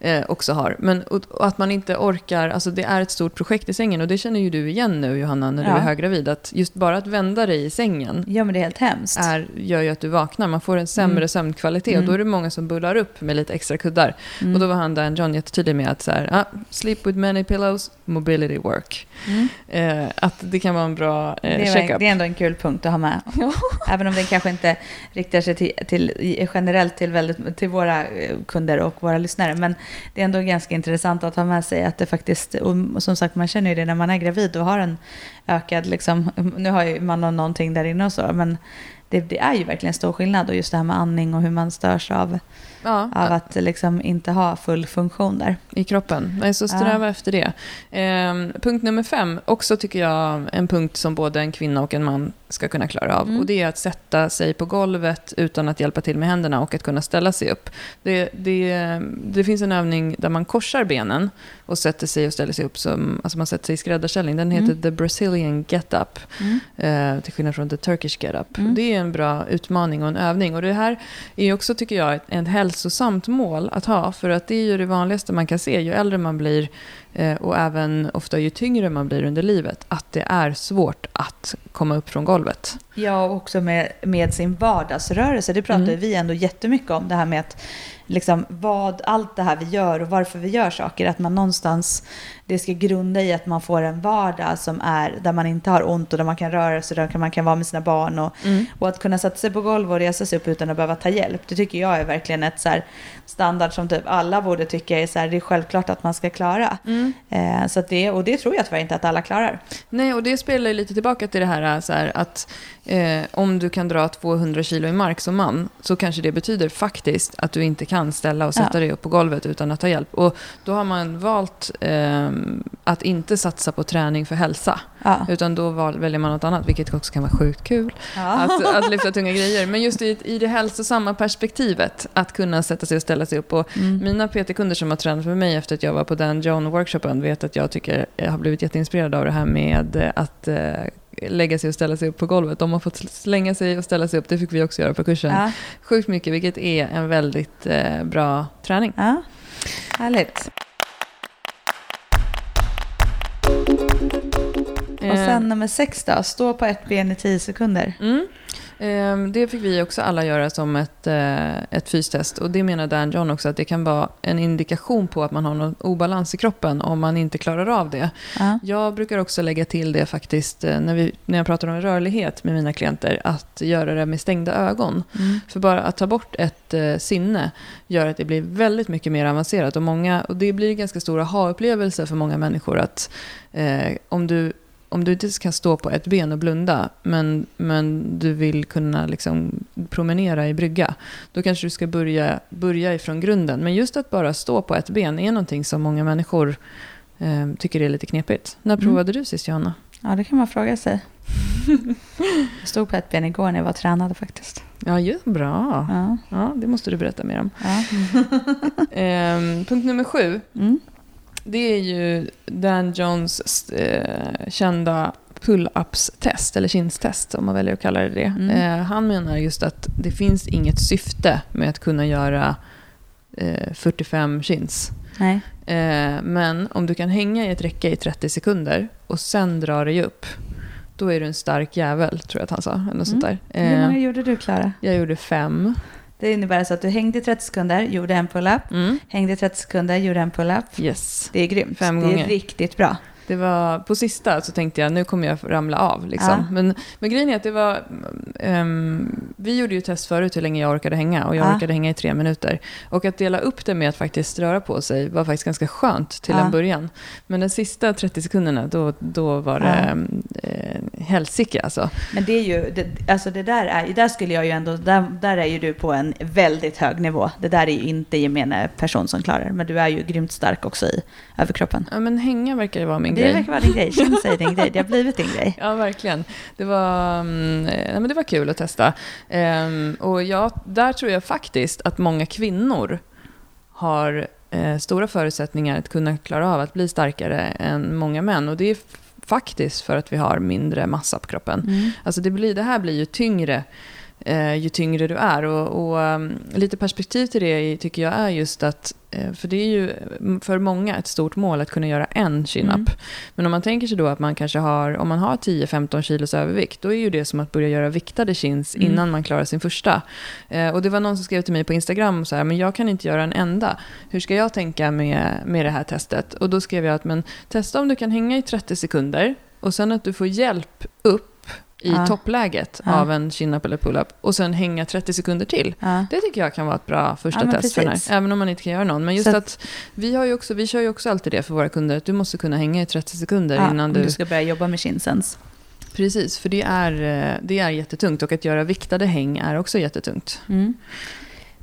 eh, också har. Men och, och att man inte orkar, alltså det är ett stort projekt i sängen och det känner ju du igen nu Johanna när du Ja. är höggravid. Att just bara att vända dig i sängen Ja, men det är helt hemskt. är, gör ju att du vaknar. Man får en sämre Mm. sömnkvalitet Mm. och då är det många som bullar upp med lite extra kuddar. Mm. Och då var han Dan John jättetydlig med att så här, ah, sleep with many pillows, mobility work. Mm. Eh, att det kan vara en bra eh, Det, checkup. det är ändå en kul punkt att ha med. Ja. Även om den kanske inte riktar sig till, till, generellt till, väldigt, till våra eh, kunder och våra lyssnare. Men det är ändå ganska intressant att ha med sig att det faktiskt, och som sagt man känner ju det när man är gravid och har en ökad, liksom, nu har ju man nå- någonting där inne och så, men det, det är ju verkligen stor skillnad och just det här med andning och hur man störs av Ja, av att liksom inte ha full funktion där. i kroppen. Nej, så sträva efter det. Ehm, punkt nummer fem, också tycker jag en punkt som både en kvinna och en man ska kunna klara av. Mm. Och det är att sätta sig på golvet utan att hjälpa till med händerna och att kunna ställa sig upp. Det, det, det finns en övning där man korsar benen och sätter sig och ställer sig upp. Som, alltså man sätter sig i skräddarställning. Den heter Mm. The Brazilian Get Up. Mm. Eh, till skillnad från The Turkish Get Up. Mm. Det är en bra utmaning och en övning. Och det här är också, tycker jag, ett, ett hälsosamt mål att ha. För att det är ju det vanligaste man kan se ju äldre man blir eh, och även ofta ju tyngre man blir under livet. Att det är svårt att komma upp från golvet. Ja, och också med, med sin vardagsrörelse. Det pratar Mm. vi ändå jättemycket om. Det här med att liksom, vad, allt det här vi gör och varför vi gör saker. Att man någonstans, det ska grunda i att man får en vardag som är där man inte har ont och där man kan röra sig, där man kan vara med sina barn. Och, och att kunna sätta sig på golv och resa sig upp utan att behöva ta hjälp. Det tycker jag är verkligen ett så standard som typ alla borde tycka är, så här, det är självklart att man ska klara. Eh, så det, och det tror jag tyvärr inte att alla klarar. Nej, och det spelar ju lite tillbaka till det här, så här att eh, om du kan dra 200 kilo i mark som man så kanske det betyder faktiskt att du inte kan ställa och sätta Ja. dig upp på golvet utan att ta hjälp. Och då har man valt eh, att inte satsa på träning för hälsa. Ja. Utan då väljer man något annat, vilket också kan vara sjukt kul. Ja. Att, att lyfta tunga grejer. Men just i, i det hälsosamma perspektivet, att kunna sätta sig och ställa sig upp. Och Mm. mina PT-kunder som har tränat med mig efter att jag var på Dan John-workshopen vet att jag tycker jag har blivit jätteinspirerad av det här med att eh, lägga sig och ställa sig upp på golvet. De har fått slänga sig och ställa sig upp, det fick vi också göra på kursen. Ja. Sjukt mycket, vilket är en väldigt eh, bra träning. Ja, härligt. Och sen nummer sex då, stå på ett ben i tio sekunder. Mm. Ehm, Det fick vi också alla göra som ett, eh, ett fystest. Och det menar Dan John också, att det kan vara en indikation på att man har någon obalans i kroppen om man inte klarar av det. Ja. Jag brukar också lägga till det faktiskt eh, när, vi, när jag pratar om rörlighet med mina klienter, att göra det med stängda ögon. Mm. För bara att ta bort ett eh, sinne gör att det blir väldigt mycket mer avancerat. Och, många, och det blir en ganska stor aha-upplevelse för många människor att eh, om du om du inte kan stå på ett ben och blunda, men, men du vill kunna liksom promenera i brygga, då kanske du ska börja, börja ifrån grunden. Men just att bara stå på ett ben är någonting som många människor eh, tycker är lite knepigt. När Mm. provade du sist, Johanna? ja, det kan man fråga sig. Jag stod på ett ben igår när jag var tränade faktiskt. Ja, ju, bra. Ja. Ja, det måste du berätta mer om. Ja. Ehm, punkt nummer sju, Mm. Det är ju Dan Johns eh, kända pull-ups-test, eller kinstest om man väljer att kalla det det. Mm. Eh, han menar just att det finns inget syfte med att kunna göra eh, 45 chins. Nej. Eh, men om du kan hänga i ett räcke i 30 sekunder och sen dra dig upp, då är du en stark jävel, tror jag att han sa. Eller något sånt där. Mm. Hur Eh, många gjorde du Klara? jag gjorde fem. Det innebär alltså att du hängde i 30 sekunder, gjorde en pull-up. Mm. Hängde i 30 sekunder, gjorde en pull-up. Yes. Det är grymt. Fem det gånger. är riktigt bra. Det var, på sista så tänkte jag nu kommer jag ramla av. Liksom. Ja. Men, men grejen är att det var... ehm, vi gjorde ju test förut hur länge jag orkade hänga och jag Ja. orkade hänga i tre minuter. Och att dela upp det med att faktiskt röra på sig var faktiskt ganska skönt till Ja. en början. Men de sista 30 sekunderna, då, då var det eh, helsike alltså. Men det är ju, det, alltså det där är, där skulle jag ju ändå, där, där är ju du på en väldigt hög nivå. Det där är ju inte gemene person som klarar, men du är ju grymt stark också i överkroppen. Ja, men hänga verkar ju vara min Det grej. verkar vara din grej, känn sig din grej, det har blivit din grej. Ja, verkligen. Det var, mm, eh, nej, men det var kul att testa. Ehm, och ja, där tror jag faktiskt att många kvinnor har eh, stora förutsättningar att kunna klara av att bli starkare än många män. Och det är faktiskt för att vi har mindre massa på kroppen. Mm. Alltså det, blir, det här blir ju tyngre eh, ju tyngre du är. Och, och um, lite perspektiv till det tycker jag är just att, eh, för det är ju för många ett stort mål att kunna göra en chin-up. Mm. Men om man tänker sig då att man kanske har, om man har 10-15 kilos övervikt, då är ju det som att börja göra viktade chins Mm. innan man klarar sin första. Eh, och det var någon som skrev till mig på Instagram så här, men jag kan inte göra en enda. Hur ska jag tänka med, med det här testet? Och då skrev jag att, men testa om du kan hänga i 30 sekunder och sen att du får hjälp upp i Ja. toppläget Ja. av en chin-up eller pull-up och sen hänga 30 sekunder till. Ja. Det tycker jag kan vara ett bra första test för den här. Även om man inte kan göra någon. Men just Så att- vi, har ju också, vi kör ju också alltid det för våra kunder. Att du måste kunna hänga i 30 sekunder innan du... du ska börja jobba med chinsens. Precis, för det är, eh, det är jättetungt. Och att göra viktade häng är också jättetungt. Mm.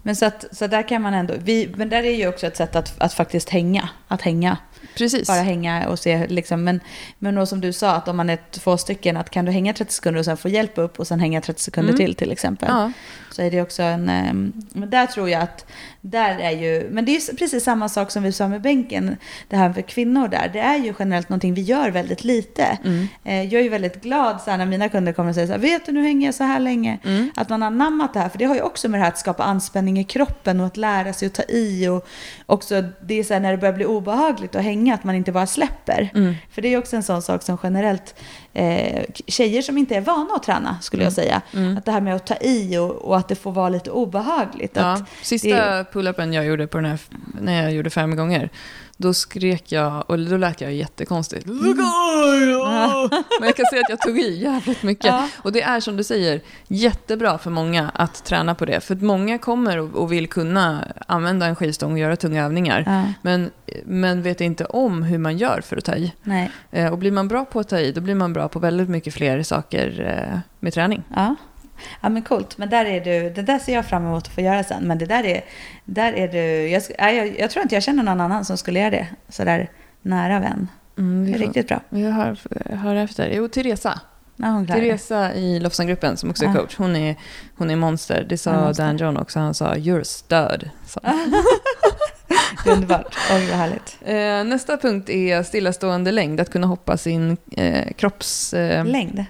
Men så, att, så där kan man ändå, vi, men där är ju också ett sätt att, att faktiskt hänga. Att hänga. Precis. Bara hänga och se liksom. Men, men då som du sa, att om man är två stycken, att kan du hänga 30 sekunder och sen få hjälp upp och sen hänga 30 sekunder Mm. till till exempel. Ja. Så är det också en, ehm, men där tror jag att, där är ju, men det är ju precis samma sak som vi sa med bänken, det här för kvinnor där, det är ju generellt någonting vi gör väldigt lite. Mm. Eh, Jag är ju väldigt glad så här, när mina kunder kommer och säger så här, vet du nu hänger jag så här länge. Mm. Att man har anammat det här, för det har ju också med det här att skapa anspänning i kroppen och att lära sig att ta i och också det är så här när det börjar bli obehagligt att hänga, att man inte bara släpper. Mm. För det är också en sån sak som generellt eh, tjejer som inte är vana att träna skulle jag säga. Mm. Att det här med att ta i och, och att det får vara lite obehagligt. Ja, Att, sista pull-upen jag gjorde på den här, när jag gjorde fem gånger, då skrek jag och då lät jag jättekonstigt. Men jag kan säga att jag tog i jävligt mycket. Ja. Och det är som du säger, jättebra för många att träna på det. För att många kommer och, och vill kunna använda en skivstång och göra tunga övningar. ja, Men, men vet inte om hur man gör för att ta i. nej, Eh, Och blir man bra på att ta i, då blir man bra på väldigt mycket fler saker eh, med träning. ja. Ja men coolt, men där är du, det där ser jag fram emot att få göra sen. Men det där är, där är du, jag, jag, jag tror inte jag känner någon annan som skulle göra det sådär nära vän. Mm, Det är får, riktigt bra. vi hör, hör efter. Jo, Teresa. Ja, hon. Teresa i Lofsangruppen som också är coach, hon är, hon är monster. Det sa monster. Dan John också, han sa “You're stud”. sa han. Det är underbart. Oj vad härligt. Eh, nästa punkt är stillastående längd, att kunna hoppa sin eh, kropps... Eh, Längd.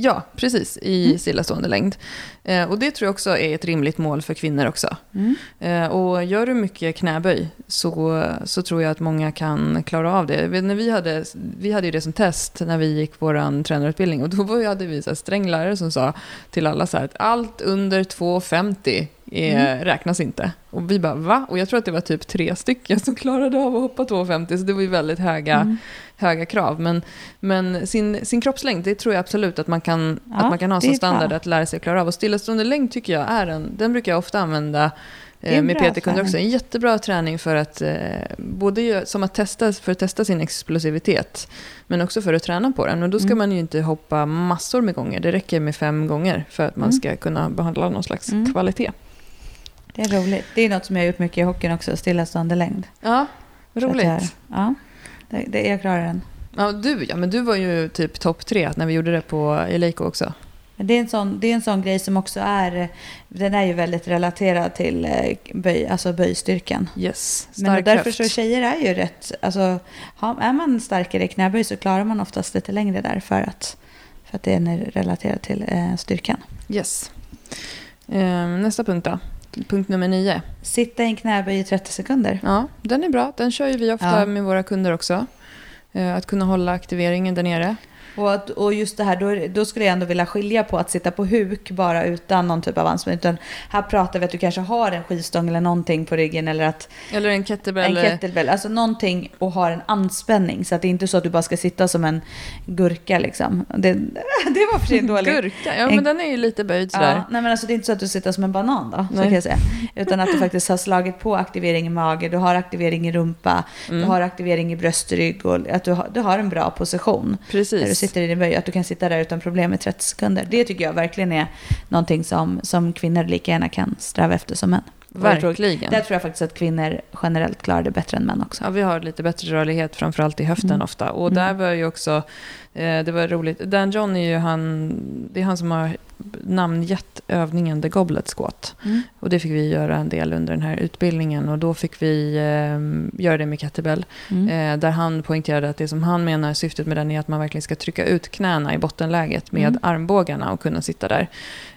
Ja, precis, i Mm. stillastående längd. Eh, och det tror jag också är ett rimligt mål för kvinnor också. Mm. Eh, och gör du mycket knäböj så, så tror jag att många kan klara av det. När vi, hade, vi hade ju det som test när vi gick vår tränarutbildning och då hade vi så här sträng lärare som sa till alla så här att allt under 2,50 är, räknas inte. Och vi bara va? Och jag tror att det var typ tre stycken som klarade av att hoppa 2,50 så det var ju väldigt höga, Mm. höga krav. Men, men sin, sin kroppslängd, det tror jag absolut att man kan, Ja, att man kan ha som standard bra. att lära sig att klara av. Och stillastående längd tycker jag är en, den brukar jag ofta använda eh, med PT-kunder också. En jättebra träning för att, eh, både som att testa, för att testa sin explosivitet, men också för att träna på den. Och då ska Mm. man ju inte hoppa massor med gånger, det räcker med fem gånger för att man Mm. ska kunna behandla någon slags Mm. kvalitet. Det är roligt. Det är något som jag har gjort mycket i hockeyn också, stillastående längd. Ja, roligt. Ja, det, det, jag klarar den. Ja, du, ja, men du var ju typ topp tre när vi gjorde det på Eleiko också. Men det är, en sån, det är en sån grej som också är, den är ju väldigt relaterad till eh, böj, alltså böjstyrkan. Yes, Men stark därför höft. så tjejer är ju rätt, alltså är man starkare i knäböj så klarar man oftast lite längre där för att, för att det är relaterat till eh, styrkan. Yes. Ehm, nästa punkt då. Punkt nummer nio. Sitta i en knäböj i 30 sekunder. Ja, den är bra. Den kör ju vi ofta Ja. med våra kunder också. Eh, Att kunna hålla aktiveringen där nere. Och, att, och just det här, då, då skulle jag ändå vilja skilja på att sitta på huk bara utan någon typ av anspänning. Utan här pratar vi att du kanske har en skivstång eller någonting på ryggen eller att Eller en kettlebell. en kettlebell, alltså någonting och har en anspänning. Så att det är inte så att du bara ska sitta som en gurka liksom. Det, det var för sig dåligt. Gurka, ja En- men den är ju lite böjd sådär. Ja, nej men alltså det är inte så att du sitter som en banan då, så kan jag säga. Utan att du faktiskt har slagit på aktivering i mage, du har aktivering i rumpa, Mm. du har aktivering i bröstrygg och att du har, du har en bra position. Precis. Sitter i din böj, att du kan sitta där utan problem i 30 sekunder. Det tycker jag verkligen är någonting som, som kvinnor lika gärna kan sträva efter som män. Tror- Verkligen. Där tror jag faktiskt att kvinnor generellt klarar det bättre än män också. Ja, vi har lite bättre rörlighet, framförallt i höften Mm. ofta. Och Mm. där var ju också, det var roligt, Dan John är ju han, det är han som har namngett övningen The Goblet Squat. Mm. Och det fick vi göra en del under den här utbildningen och då fick vi eh, göra det med kettlebell. Mm. Eh, där han poängterade att det som han menar syftet med den är att man verkligen ska trycka ut knäna i bottenläget med Mm. armbågarna och kunna sitta där.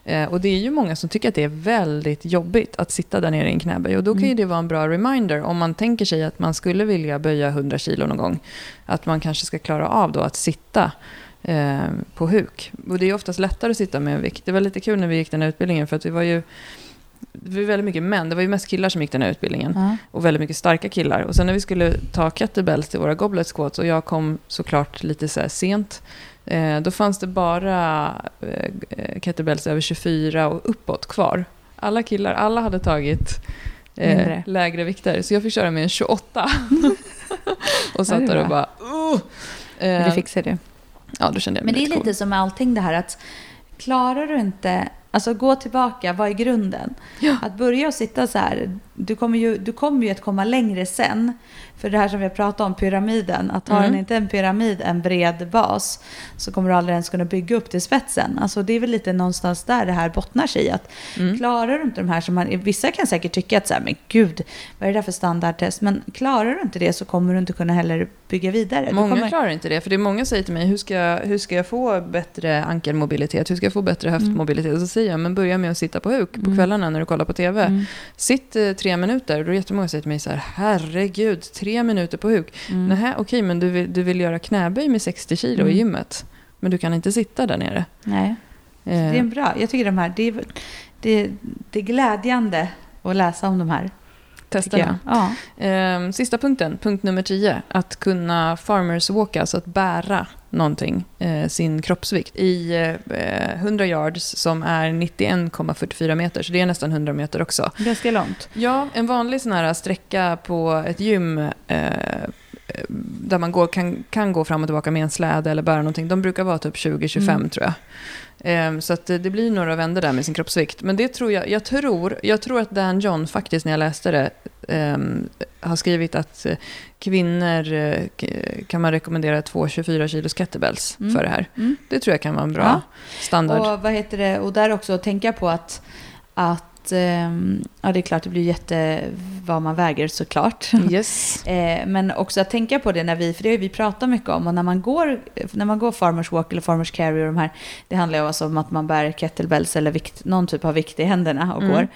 Eh, och det är ju många som tycker att det är väldigt jobbigt att sitta där nere i en knäböj. Och då kan ju Mm. det vara en bra reminder om man tänker sig att man skulle vilja böja 100 kilo någon gång. Att man kanske ska klara av då att sitta eh, på huk. Och det är oftast lättare att sitta med en vikt. Det var lite kul när vi gick den här utbildningen för att vi var ju det var väldigt mycket män, det var ju mest killar som gick den här utbildningen. Ja. Och väldigt mycket starka killar. Och sen när vi skulle ta kettlebells till våra goblet squats och jag kom såklart lite så sent. Eh, då fanns det bara eh, kettlebells över 24 och uppåt kvar. Alla killar, alla hade tagit eh, lägre vikter. Så jag fick köra med en 28. och satt det är där och bara... Men Eh, det fixar du. Ja, då kände jag mig Men det är lite cool. som med allting det här att klarar du inte Alltså gå tillbaka, vad är grunden? Ja. Att börja och sitta så här, du kommer, ju, du kommer ju att komma längre sen. För det här som vi har pratat om, pyramiden. Att har Mm. den inte en pyramid, en bred bas, så kommer du aldrig ens kunna bygga upp till spetsen. Alltså det är väl lite någonstans där det här bottnar sig i. Att Mm. Klarar du inte de här som man, vissa kan säkert tycka att så här, men gud, vad är det där för standardtest? Men klarar du inte det så kommer du inte kunna heller bygga vidare. Många kommer, klarar inte det, för det är många som säger till mig, hur ska, jag, hur ska jag få bättre ankelmobilitet? Hur ska jag få bättre höftmobilitet? Och så säger jag, men börja med att sitta på huk på Mm. kvällarna när du kollar på TV. Mm. Sitt eh, tre minuter. Då är det jättemånga som säger till mig så här, herregud, tre minuter på huk. Mm. Nähä, okej, men du vill, du vill göra knäböj med 60 kilo i Mm. gymmet. Men du kan inte sitta där nere. Nej. Det Eh, är en bra, jag tycker de här, det är, det, det är glädjande att läsa om de här. Testerna. Ja. Eh, sista punkten, punkt nummer 10. Att kunna farmers walka, alltså att bära någonting, eh, sin kroppsvikt, i eh, 100 yards som är 91,44 meter. Så det är nästan 100 meter också. Ganska långt. Ja, en vanlig sån här sträcka på ett gym eh, där man går, kan, kan gå fram och tillbaka med en släde eller bära någonting, de brukar vara typ 20-25 Mm. tror jag. Ehm, så att det det blir några vändor där med sin kroppsvikt. Men det tror jag, jag tror, jag tror att Dan John faktiskt när jag läste det ehm, har skrivit att eh, kvinnor eh, kan man rekommendera två 24 kilos kettlebells Mm. för det här. Mm. Det tror jag kan vara en bra Ja. standard. Och vad heter det, och där också tänka på att, att ehm, ja det är klart det blir jätte vad man väger såklart. Yes. Eh, men också att tänka på det när vi, för det har vi pratat mycket om, och när man går, när man går farmers walk eller farmers carry och de här, det handlar ju alltså om att man bär kettlebells eller vikt, någon typ av vikt i händerna och Mm. går.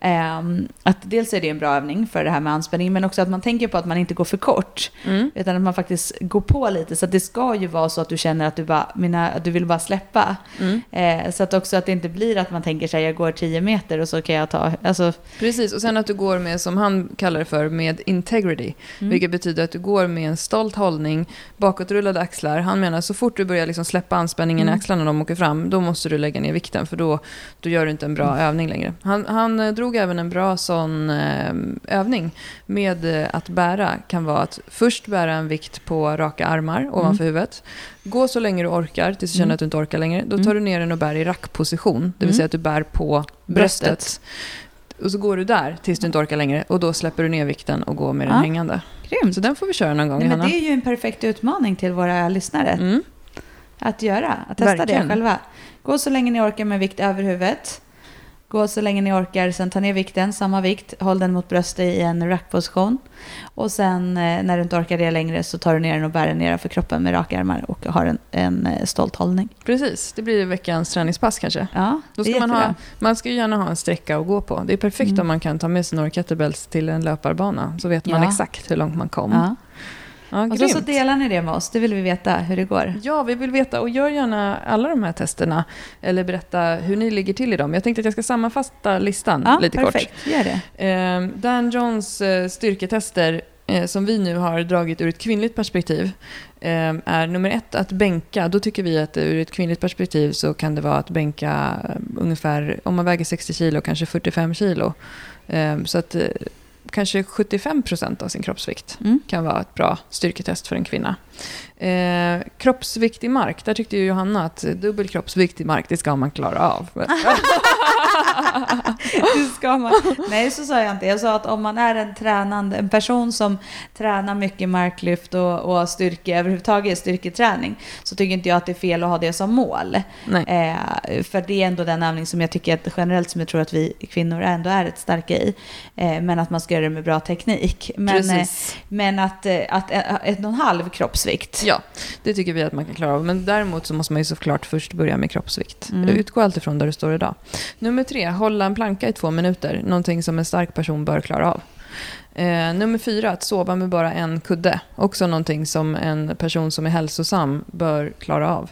Ehm, att dels är det en bra övning för det här med anspänning, men också att man tänker på att man inte går för kort, Mm. utan att man faktiskt går på lite. Så att det ska ju vara så att du känner att du, bara, mina, att du vill bara släppa. Mm. Eh, så att också att det inte blir att man tänker sig jag går 10 meter och så kan jag ta, alltså, Precis, och sen att du går med, som han kallar det för, med integrity. Mm. Vilket betyder att du går med en stolt hållning, bakåtrullade axlar. Han menar så fort du börjar liksom släppa anspänningen i Mm. axlarna när de åker fram, då måste du lägga ner vikten för då, då gör du inte en bra övning längre. Han, han eh, drog även en bra sån eh, övning med eh, att bära. kan vara att först bära en vikt på raka armar ovanför huvudet. Gå så länge du orkar tills du känner Mm. att du inte orkar längre. Då Mm. tar du ner den och bär i rackposition, det vill Mm. säga att du bär på bröstet. Bröstet. Och så går du där tills du inte orkar längre och då släpper du ner vikten och går med den Ja. hängande. grymt. Så den får vi köra någon gång, Nej, men Hanna. det är ju en perfekt utmaning till våra lyssnare. Mm. att göra. Att testa Verkligen. det själva. Gå så länge ni orkar med vikt över huvudet. Gå så länge ni orkar, sen ta ner vikten, samma vikt, håll den mot bröstet i en rackposition. Och sen eh, när du inte orkar det längre så tar du ner den och bär den nedanför kroppen med raka armar och har en, en eh, stolt hållning. Precis, det blir veckans träningspass kanske. Ja, Då ska man, ha, man ska gärna ha en sträcka att gå på. Det är perfekt Mm. om man kan ta med sig några kettlebells till en löparbana. Så vet man Ja. exakt hur långt man kom. Ja. Ja, Och så, så delar ni det med oss, det vill vi veta hur det går. Ja, vi vill veta och gör gärna alla de här testerna eller berätta hur ni ligger till i dem. Jag tänkte att jag ska sammanfatta listan Ja, lite perfekt. Gör det. kort. Eh, Dan Johns eh, styrketester eh, som vi nu har dragit ur ett kvinnligt perspektiv eh, är nummer ett att bänka. Då tycker vi att ur ett kvinnligt perspektiv så kan det vara att bänka eh, ungefär, om man väger 60 kilo, kanske 45 kilo. Eh, så att kanske 75 procent av sin kroppsvikt Mm. kan vara ett bra styrketest för en kvinna. Eh, kroppsvikt i mark, där tyckte ju Johanna att dubbel kroppsvikt i mark, det ska man klara av. Det ska man. Nej, så sa jag inte. Jag sa att om man är en tränande, en person som tränar mycket marklyft och, och styrke, överhuvudtaget styrketräning, så tycker inte jag att det är fel att ha det som mål. Nej. Eh, för det är ändå den övning som jag tycker att generellt som jag tror att vi kvinnor ändå är ett starka i. Eh, men att man ska göra det med bra teknik. Men, eh, men att, eh, att eh, ett och en halv kroppsvikt. Ja, det tycker vi att man kan klara av. Men däremot så måste man ju såklart först börja med kroppsvikt. Mm. Utgå alltid från där du står idag. Nummer tre, hålla en planka i två minuter. Någonting som en stark person bör klara av. Eh, nummer fyra, att sova med bara en kudde. Också någonting som en person som är hälsosam bör klara av.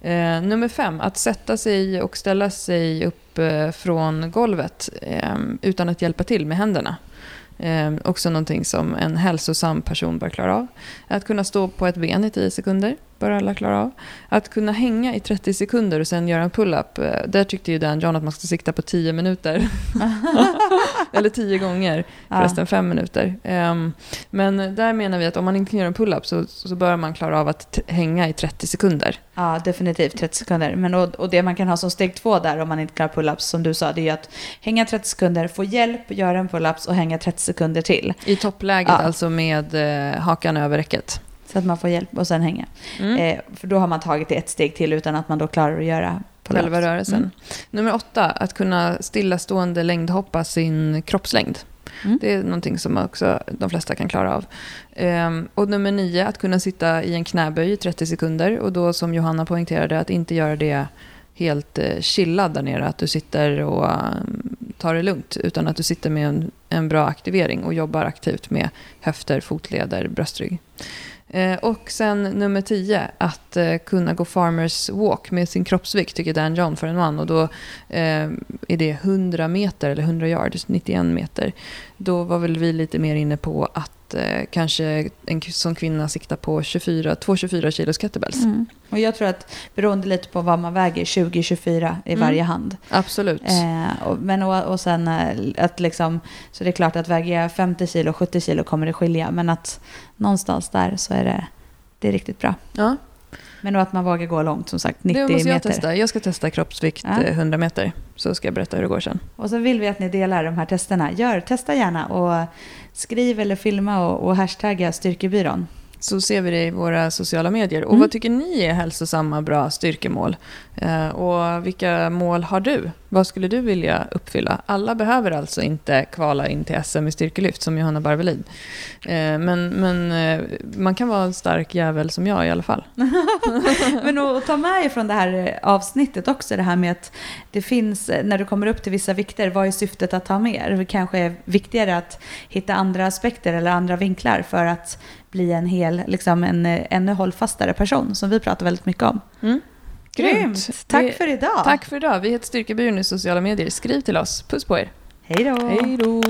Eh, nummer fem, att sätta sig och ställa sig upp eh, från golvet eh, utan att hjälpa till med händerna. Eh, också någonting som en hälsosam person bör klara av. Att kunna stå på ett ben i 10 sekunder bör alla klara av. Att kunna hänga i 30 sekunder och sen göra en pull-up. eh, Där tyckte ju Dan John att man ska sikta på 10 minuter. Eller 10 gånger, förresten 5 minuter. Ehm, men där menar vi att om man inte kan göra en pull-up så, så bör man klara av att hänga i 30 sekunder. Ja, definitivt 30 sekunder. Men och, och det man kan ha som steg två där om man inte klarar pull-ups som du sa, det är att hänga 30 sekunder, få hjälp, göra en pull-ups och hänga 30 sekunder till. I toppläget, Ja. alltså med eh, hakan över räcket. Så att man får hjälp och sen hänga. Mm. Eh, för då har man tagit det ett steg till utan att man då klarar att göra. Själva rörelsen. Mm. Nummer åtta, att kunna stillastående längdhoppa sin kroppslängd. Mm. Det är någonting som också de flesta kan klara av. Ehm, och nummer nio, att kunna sitta i en knäböj i 30 sekunder. Och då som Johanna poängterade, att inte göra det helt eh, chillad där nere. Att du sitter och ehm, tar det lugnt. Utan att du sitter med en, en bra aktivering och jobbar aktivt med höfter, fotleder, bröstrygg. Eh, och sen nummer 10, att eh, kunna gå farmers walk med sin kroppsvikt, tycker Dan John för en man. Och då eh, är det 100 meter, eller 100 yards, 91 meter. Då var väl vi lite mer inne på att eh, kanske en som kvinna sikta på 24, 2,24 kilos kettlebells. Mm. Och jag tror att beroende lite på vad man väger, 20-24 i Mm. varje hand. Absolut. Eh, och, men och, och sen eh, att liksom, så det är klart att väger jag 50 kilo, 70 kilo kommer det skilja. Men att någonstans där så är det, det är riktigt bra. ja, Men då att man vågar gå långt, som sagt, 90 det måste jag meter. testa. Jag ska testa kroppsvikt Ja. eh, 100 meter. Så ska jag berätta hur det går sen. Och så vill vi att ni delar de här testerna. Gör, testa gärna och skriv eller filma och, och hashtagga Styrkebyrån. Så ser vi det i våra sociala medier. Och Mm. vad tycker ni är hälsosamma, bra styrkemål? Eh, och vilka mål har du? Vad skulle du vilja uppfylla? Alla behöver alltså inte kvala in till SM i styrkelyft som Johanna Barvelid. Eh, men men eh, man kan vara en stark jävel som jag i alla fall. Men att ta med ifrån det här eh, avsnittet också det här med att det finns, eh, när du kommer upp till vissa vikter, vad är syftet att ta med? Det kanske är viktigare att hitta andra aspekter eller andra vinklar för att bli en hel, liksom en ännu hållfastare person som vi pratar väldigt mycket om. Mm. Grymt! Tack Vi- för idag! Tack för idag. Vi heter Styrkebyrån i sociala medier. Skriv till oss. Puss på er. Hej då! Hej då!